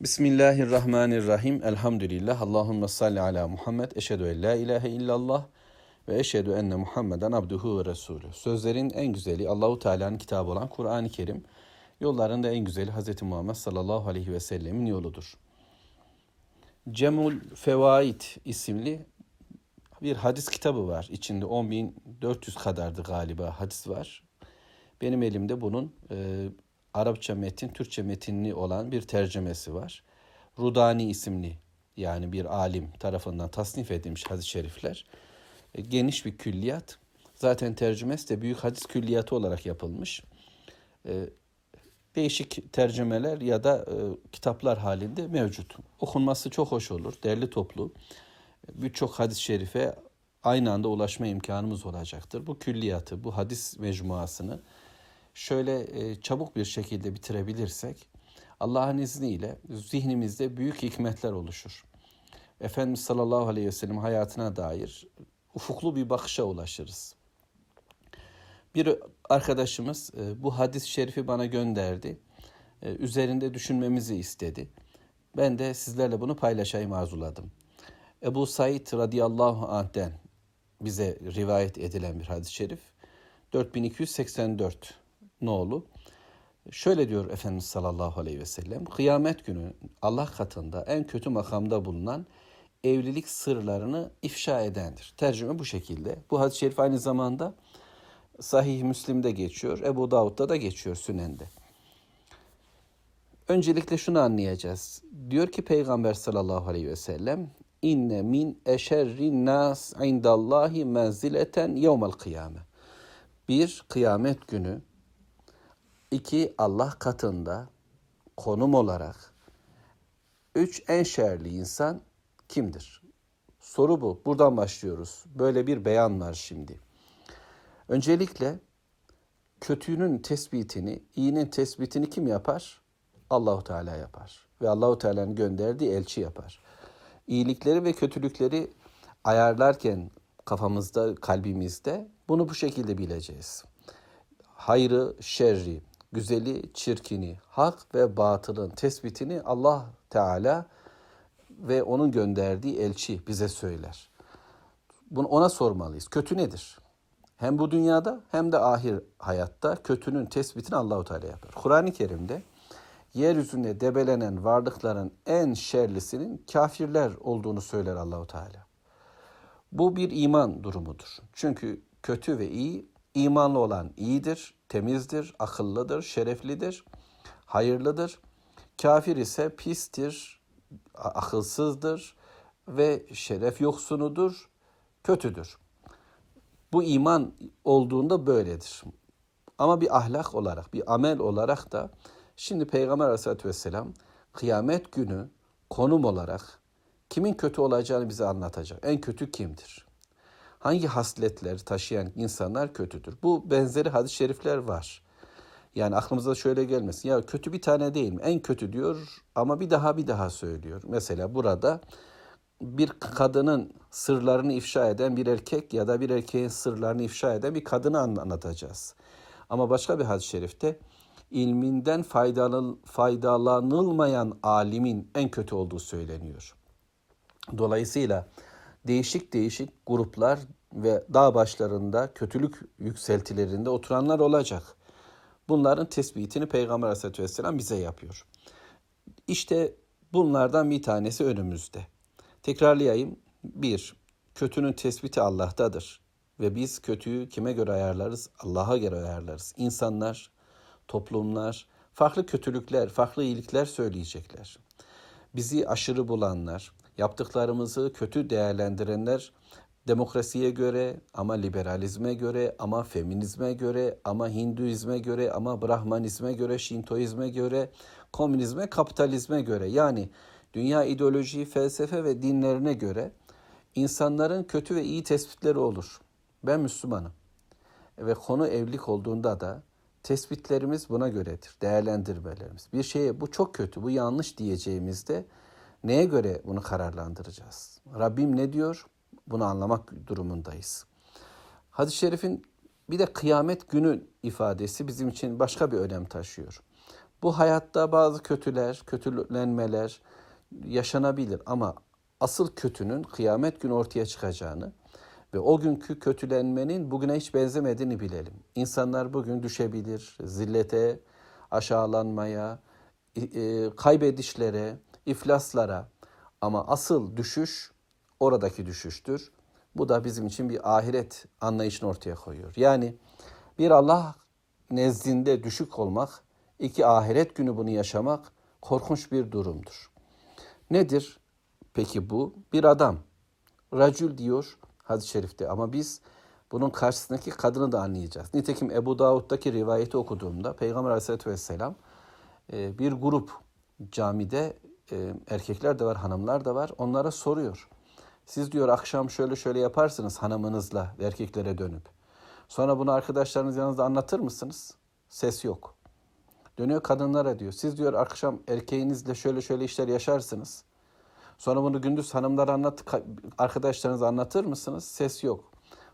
Bismillahirrahmanirrahim. Elhamdülillah. Allahümme salli ala Muhammed. Eşhedü en la ilahe illallah ve eşhedü enne Muhammeden abduhu ve resulü. Sözlerin en güzeli Allahu Teala'nın kitabı olan Kur'an-ı Kerim. Yolların da en güzeli Hz. Muhammed sallallahu aleyhi ve sellemin yoludur. Cemul Fevaid isimli bir hadis kitabı var. İçinde 10.400 kadardı galiba hadis var. Benim elimde bunun e, Arapça metin, Türkçe metinli olan bir tercümesi var. Rudani isimli yani bir alim tarafından tasnif edilmiş hadis-i şerifler. E, geniş bir külliyat. Zaten tercümesi de büyük hadis külliyatı olarak yapılmış. E, değişik tercümeler ya da e, kitaplar halinde mevcut. Okunması çok hoş olur, derli toplu. Birçok hadis-i şerife aynı anda ulaşma imkanımız olacaktır. Bu külliyatı, bu hadis mecmuasını şöyle e, çabuk bir şekilde bitirebilirsek Allah'ın izniyle zihnimizde büyük hikmetler oluşur. Efendimiz sallallahu aleyhi ve sellem hayatına dair ufuklu bir bakışa ulaşırız. Bir arkadaşımız e, bu hadis-i şerifi bana gönderdi. E, üzerinde düşünmemizi istedi. Ben de sizlerle bunu paylaşayım arzuladım. Ebu Said radıyallahu anh'ten bize rivayet edilen bir hadis-i şerif. 4284 nolu. Şöyle diyor Efendimiz sallallahu aleyhi ve sellem. Kıyamet günü Allah katında en kötü makamda bulunan evlilik sırlarını ifşa edendir. Tercüme bu şekilde. Bu hadis-i şerif aynı zamanda Sahih Müslim'de geçiyor. Ebu Davud'da da geçiyor Sünen'de. Öncelikle şunu anlayacağız. Diyor ki Peygamber sallallahu aleyhi ve sellem inne min eşerrin nas indallahi menzileten yevmel kıyame. Bir, kıyamet günü İki, Allah katında konum olarak. Üç, en şerli insan kimdir? Soru bu. Buradan başlıyoruz. Böyle bir beyan var şimdi. Öncelikle kötünün tespitini, iyinin tespitini kim yapar? Allahu Teala yapar. Ve Allahu Teala'nın gönderdiği elçi yapar. İyilikleri ve kötülükleri ayarlarken kafamızda, kalbimizde bunu bu şekilde bileceğiz. Hayrı, şerri, güzeli, çirkini, hak ve batılın tespitini Allah Teala ve onun gönderdiği elçi bize söyler. Bunu ona sormalıyız. Kötü nedir? Hem bu dünyada hem de ahir hayatta kötünün tespitini Allahu Teala yapar. Kur'an-ı Kerim'de yeryüzünde debelenen varlıkların en şerlisinin kafirler olduğunu söyler Allahu Teala. Bu bir iman durumudur. Çünkü kötü ve iyi imanlı olan iyidir, temizdir, akıllıdır, şereflidir, hayırlıdır. Kafir ise pistir, akılsızdır ve şeref yoksunudur, kötüdür. Bu iman olduğunda böyledir. Ama bir ahlak olarak, bir amel olarak da şimdi Peygamber Aleyhisselatü Vesselam kıyamet günü konum olarak kimin kötü olacağını bize anlatacak. En kötü kimdir? Hangi hasletler taşıyan insanlar kötüdür? Bu benzeri hadis-i şerifler var. Yani aklımıza şöyle gelmesin. Ya kötü bir tane değil mi? En kötü diyor ama bir daha bir daha söylüyor. Mesela burada bir kadının sırlarını ifşa eden bir erkek ya da bir erkeğin sırlarını ifşa eden bir kadını anlatacağız. Ama başka bir hadis-i şerifte ilminden faydalanılmayan alimin en kötü olduğu söyleniyor. Dolayısıyla değişik değişik gruplar ve dağ başlarında kötülük yükseltilerinde oturanlar olacak. Bunların tespitini Peygamber Aleyhisselatü Vesselam bize yapıyor. İşte bunlardan bir tanesi önümüzde. Tekrarlayayım. Bir, kötünün tespiti Allah'tadır. Ve biz kötüyü kime göre ayarlarız? Allah'a göre ayarlarız. İnsanlar, toplumlar, farklı kötülükler, farklı iyilikler söyleyecekler. Bizi aşırı bulanlar, yaptıklarımızı kötü değerlendirenler demokrasiye göre ama liberalizme göre ama feminizme göre ama Hinduizme göre ama Brahmanizme göre, Şintoizme göre, komünizme, kapitalizme göre yani dünya ideoloji, felsefe ve dinlerine göre insanların kötü ve iyi tespitleri olur. Ben Müslümanım. Ve konu evlilik olduğunda da tespitlerimiz buna göredir. Değerlendirmelerimiz. Bir şeye bu çok kötü, bu yanlış diyeceğimizde Neye göre bunu kararlandıracağız? Rabbim ne diyor? Bunu anlamak durumundayız. Hadis-i şerifin bir de kıyamet günü ifadesi bizim için başka bir önem taşıyor. Bu hayatta bazı kötüler, kötülenmeler yaşanabilir ama asıl kötünün kıyamet günü ortaya çıkacağını ve o günkü kötülenmenin bugüne hiç benzemediğini bilelim. İnsanlar bugün düşebilir, zillete, aşağılanmaya, e, kaybedişlere, iflaslara ama asıl düşüş oradaki düşüştür. Bu da bizim için bir ahiret anlayışını ortaya koyuyor. Yani bir Allah nezdinde düşük olmak, iki ahiret günü bunu yaşamak korkunç bir durumdur. Nedir peki bu? Bir adam. Racül diyor hadis-i şerifte ama biz bunun karşısındaki kadını da anlayacağız. Nitekim Ebu Davud'daki rivayeti okuduğumda Peygamber aleyhissalatü vesselam e, bir grup camide e, erkekler de var, hanımlar da var. Onlara soruyor. Siz diyor akşam şöyle şöyle yaparsınız hanımınızla erkeklere dönüp. Sonra bunu arkadaşlarınız yanınızda anlatır mısınız? Ses yok. Dönüyor kadınlara diyor. Siz diyor akşam erkeğinizle şöyle şöyle işler yaşarsınız. Sonra bunu gündüz hanımlara anlat, arkadaşlarınıza anlatır mısınız? Ses yok.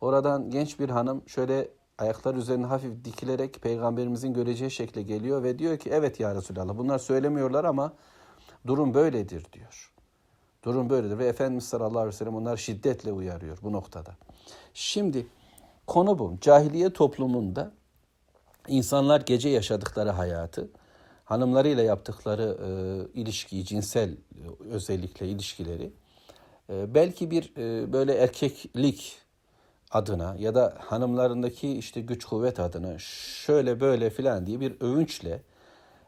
Oradan genç bir hanım şöyle ayaklar üzerine hafif dikilerek peygamberimizin göreceği şekle geliyor ve diyor ki evet ya Resulallah bunlar söylemiyorlar ama durum böyledir diyor. Durum böyledir ve Efendimiz sallallahu aleyhi ve sellem onları şiddetle uyarıyor bu noktada. Şimdi konu bu. Cahiliye toplumunda insanlar gece yaşadıkları hayatı, hanımlarıyla yaptıkları e, ilişkiyi, cinsel e, özellikle ilişkileri e, belki bir e, böyle erkeklik adına ya da hanımlarındaki işte güç kuvvet adına şöyle böyle filan diye bir övünçle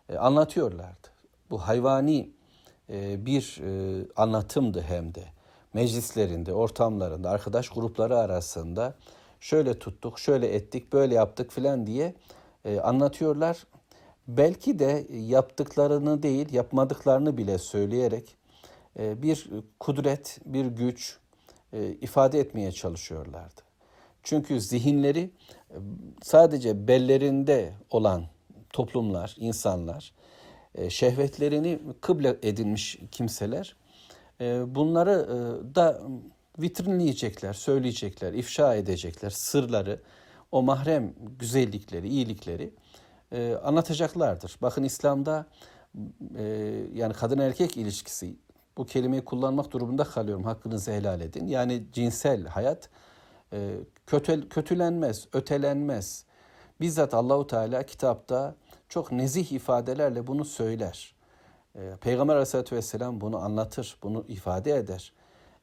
e, anlatıyorlardı. Bu hayvani bir e, anlatımdı hem de. Meclislerinde, ortamlarında, arkadaş grupları arasında şöyle tuttuk, şöyle ettik, böyle yaptık filan diye e, anlatıyorlar. Belki de yaptıklarını değil, yapmadıklarını bile söyleyerek e, bir kudret, bir güç e, ifade etmeye çalışıyorlardı. Çünkü zihinleri e, sadece bellerinde olan toplumlar, insanlar, e, şehvetlerini kıble edinmiş kimseler e, bunları da vitrinleyecekler, söyleyecekler, ifşa edecekler, sırları, o mahrem güzellikleri, iyilikleri anlatacaklardır. Bakın İslam'da yani kadın erkek ilişkisi bu kelimeyi kullanmak durumunda kalıyorum. Hakkınızı helal edin. Yani cinsel hayat e, kötü, kötülenmez, ötelenmez. Bizzat Allahu Teala kitapta çok nezih ifadelerle bunu söyler. E, Peygamber Aleyhisselatü Vesselam bunu anlatır, bunu ifade eder.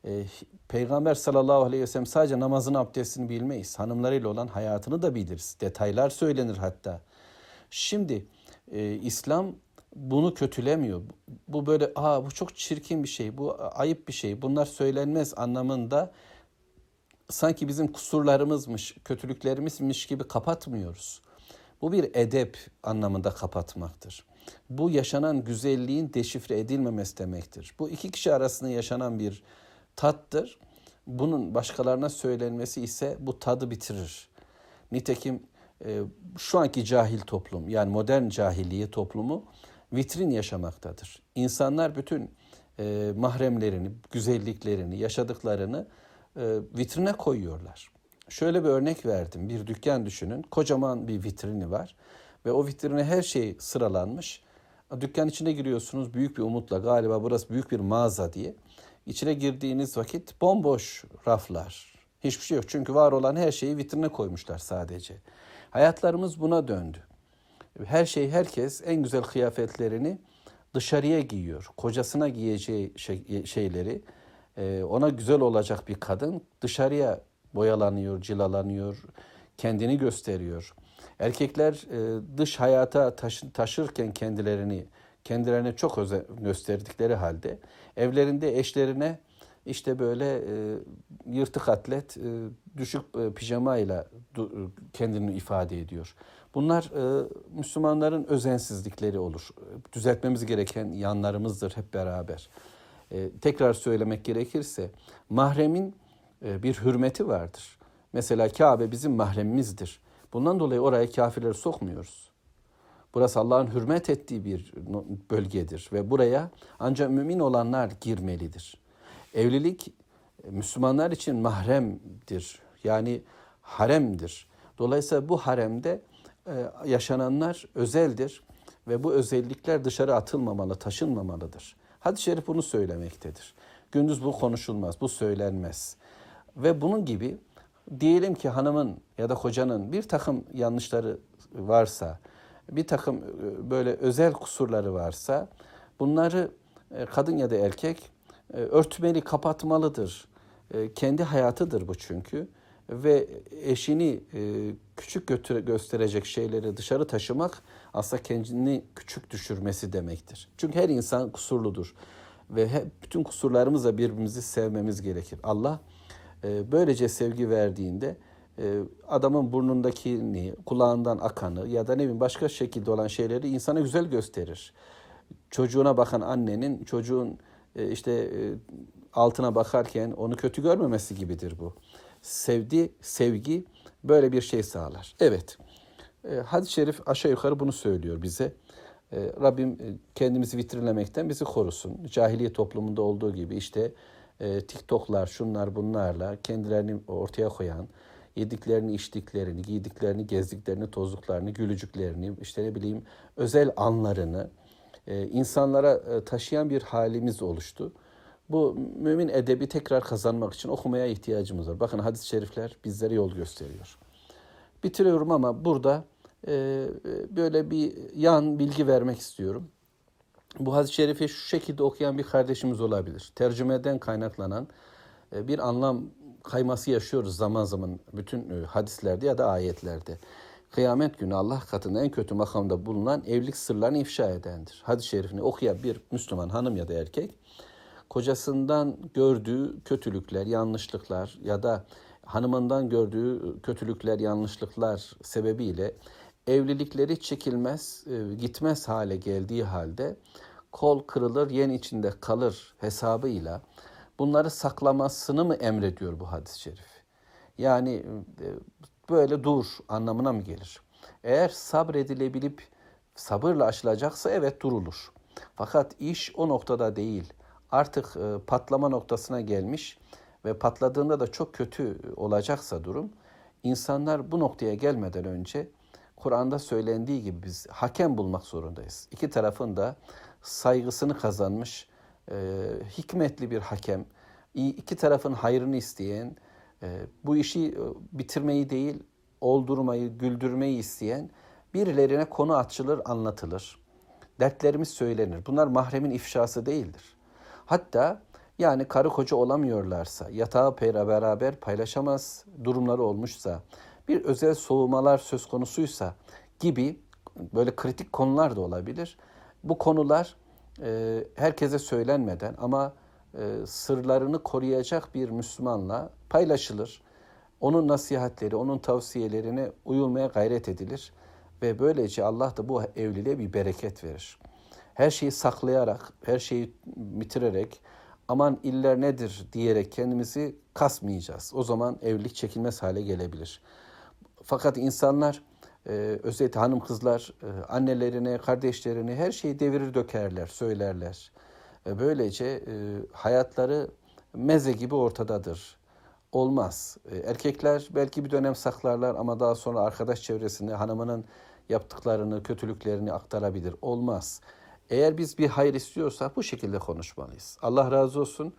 E, Peygamber sallallahu aleyhi ve sellem sadece namazın abdestini bilmeyiz. Hanımlarıyla olan hayatını da biliriz. Detaylar söylenir hatta. Şimdi e, İslam bunu kötülemiyor. Bu böyle aa bu çok çirkin bir şey, bu ayıp bir şey. Bunlar söylenmez anlamında sanki bizim kusurlarımızmış, kötülüklerimizmiş gibi kapatmıyoruz. Bu bir edep anlamında kapatmaktır. Bu yaşanan güzelliğin deşifre edilmemesi demektir. Bu iki kişi arasında yaşanan bir tattır. Bunun başkalarına söylenmesi ise bu tadı bitirir. Nitekim e, şu anki cahil toplum yani modern cahiliye toplumu vitrin yaşamaktadır. İnsanlar bütün e, mahremlerini, güzelliklerini, yaşadıklarını e, vitrine koyuyorlar. Şöyle bir örnek verdim. Bir dükkan düşünün. Kocaman bir vitrini var ve o vitrine her şey sıralanmış. Dükkan içine giriyorsunuz büyük bir umutla galiba burası büyük bir mağaza diye. İçine girdiğiniz vakit bomboş raflar. Hiçbir şey yok. Çünkü var olan her şeyi vitrine koymuşlar sadece. Hayatlarımız buna döndü. Her şey herkes en güzel kıyafetlerini dışarıya giyiyor. Kocasına giyeceği şey, şeyleri ee, ona güzel olacak bir kadın dışarıya boyalanıyor, cilalanıyor, kendini gösteriyor. Erkekler e, dış hayata taşırken kendilerini kendilerine çok özen gösterdikleri halde evlerinde eşlerine işte böyle e, yırtık atlet, e, düşük e, pijamayla kendini ifade ediyor. Bunlar Müslümanların özensizlikleri olur. Düzeltmemiz gereken yanlarımızdır hep beraber. Tekrar söylemek gerekirse mahremin bir hürmeti vardır. Mesela Kabe bizim mahremimizdir. Bundan dolayı oraya kafirleri sokmuyoruz. Burası Allah'ın hürmet ettiği bir bölgedir ve buraya ancak mümin olanlar girmelidir. Evlilik e, Müslümanlar için mahremdir. Yani haremdir. Dolayısıyla bu haremde e, yaşananlar özeldir ve bu özellikler dışarı atılmamalı, taşınmamalıdır. Hadis-i şerif bunu söylemektedir. Gündüz bu konuşulmaz, bu söylenmez. Ve bunun gibi diyelim ki hanımın ya da kocanın bir takım yanlışları varsa, bir takım e, böyle özel kusurları varsa bunları e, kadın ya da erkek e, örtmeli, kapatmalıdır. Kendi hayatıdır bu çünkü ve eşini küçük götüre, gösterecek şeyleri dışarı taşımak aslında kendini küçük düşürmesi demektir. Çünkü her insan kusurludur ve bütün kusurlarımızla birbirimizi sevmemiz gerekir. Allah böylece sevgi verdiğinde adamın burnundakini, kulağından akanı ya da ne bileyim başka şekilde olan şeyleri insana güzel gösterir. Çocuğuna bakan annenin çocuğun işte altına bakarken onu kötü görmemesi gibidir bu. Sevdi, sevgi böyle bir şey sağlar. Evet, hadis-i şerif aşağı yukarı bunu söylüyor bize. Rabbim kendimizi vitrinlemekten bizi korusun. Cahiliye toplumunda olduğu gibi işte TikTok'lar, şunlar bunlarla kendilerini ortaya koyan, yediklerini, içtiklerini, giydiklerini, gezdiklerini, tozduklarını, gülücüklerini, işte ne bileyim özel anlarını insanlara taşıyan bir halimiz oluştu. Bu mümin edebi tekrar kazanmak için okumaya ihtiyacımız var. Bakın hadis-i şerifler bizlere yol gösteriyor. Bitiriyorum ama burada böyle bir yan bilgi vermek istiyorum. Bu hadis-i şerifi şu şekilde okuyan bir kardeşimiz olabilir. Tercümeden kaynaklanan bir anlam kayması yaşıyoruz zaman zaman bütün hadislerde ya da ayetlerde. Kıyamet günü Allah katında en kötü makamda bulunan evlilik sırlarını ifşa edendir. Hadis-i şerifini okuyan bir Müslüman hanım ya da erkek kocasından gördüğü kötülükler, yanlışlıklar ya da hanımından gördüğü kötülükler, yanlışlıklar sebebiyle evlilikleri çekilmez, gitmez hale geldiği halde kol kırılır, yen içinde kalır hesabıyla bunları saklamasını mı emrediyor bu hadis-i şerif? Yani böyle dur anlamına mı gelir? Eğer sabredilebilip sabırla aşılacaksa evet durulur. Fakat iş o noktada değil. Artık patlama noktasına gelmiş ve patladığında da çok kötü olacaksa durum, insanlar bu noktaya gelmeden önce Kur'an'da söylendiği gibi biz hakem bulmak zorundayız. İki tarafın da saygısını kazanmış, hikmetli bir hakem, iki tarafın hayrını isteyen, bu işi bitirmeyi değil, oldurmayı, güldürmeyi isteyen birilerine konu açılır, anlatılır. Dertlerimiz söylenir. Bunlar mahremin ifşası değildir. Hatta yani karı koca olamıyorlarsa, yatağı beraber paylaşamaz durumları olmuşsa, bir özel soğumalar söz konusuysa gibi böyle kritik konular da olabilir. Bu konular e, herkese söylenmeden ama e, sırlarını koruyacak bir Müslümanla paylaşılır. Onun nasihatleri, onun tavsiyelerine uyulmaya gayret edilir ve böylece Allah da bu evliliğe bir bereket verir. Her şeyi saklayarak, her şeyi bitirerek aman iller nedir diyerek kendimizi kasmayacağız. O zaman evlilik çekilmez hale gelebilir. Fakat insanlar e, özellikle hanım kızlar e, annelerine, kardeşlerine her şeyi devirir dökerler, söylerler. E, böylece hayatları meze gibi ortadadır. Olmaz. Erkekler belki bir dönem saklarlar ama daha sonra arkadaş çevresinde hanımının yaptıklarını, kötülüklerini aktarabilir. Olmaz. Eğer biz bir hayır istiyorsak bu şekilde konuşmalıyız. Allah razı olsun.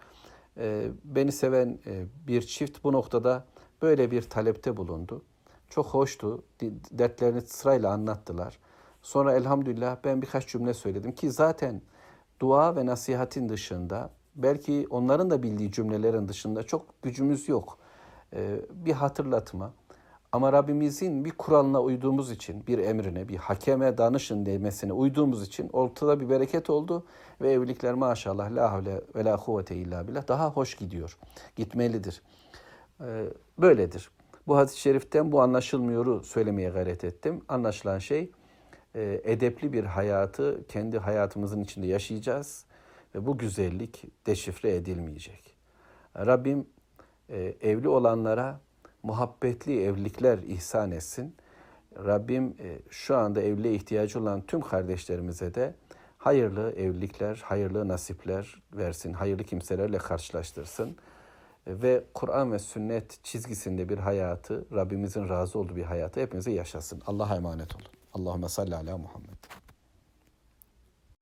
Beni seven bir çift bu noktada böyle bir talepte bulundu. Çok hoştu. Dertlerini sırayla anlattılar. Sonra elhamdülillah ben birkaç cümle söyledim ki zaten dua ve nasihatin dışında belki onların da bildiği cümlelerin dışında çok gücümüz yok. Ee, bir hatırlatma. Ama Rabbimizin bir kuralına uyduğumuz için, bir emrine, bir hakeme danışın demesine uyduğumuz için ortada bir bereket oldu ve evlilikler maşallah la havle ve la kuvvete illa billah daha hoş gidiyor. Gitmelidir. Ee, böyledir. Bu hadis-i şeriften bu anlaşılmıyoru söylemeye gayret ettim. Anlaşılan şey e, edepli bir hayatı kendi hayatımızın içinde yaşayacağız ve bu güzellik deşifre edilmeyecek. Rabbim e, evli olanlara muhabbetli evlilikler ihsan etsin. Rabbim e, şu anda evliliğe ihtiyacı olan tüm kardeşlerimize de hayırlı evlilikler, hayırlı nasipler versin, hayırlı kimselerle karşılaştırsın ve Kur'an ve sünnet çizgisinde bir hayatı, Rabbimizin razı olduğu bir hayatı hepimize yaşasın. Allah'a emanet olun. Allahümme salli ala Muhammed.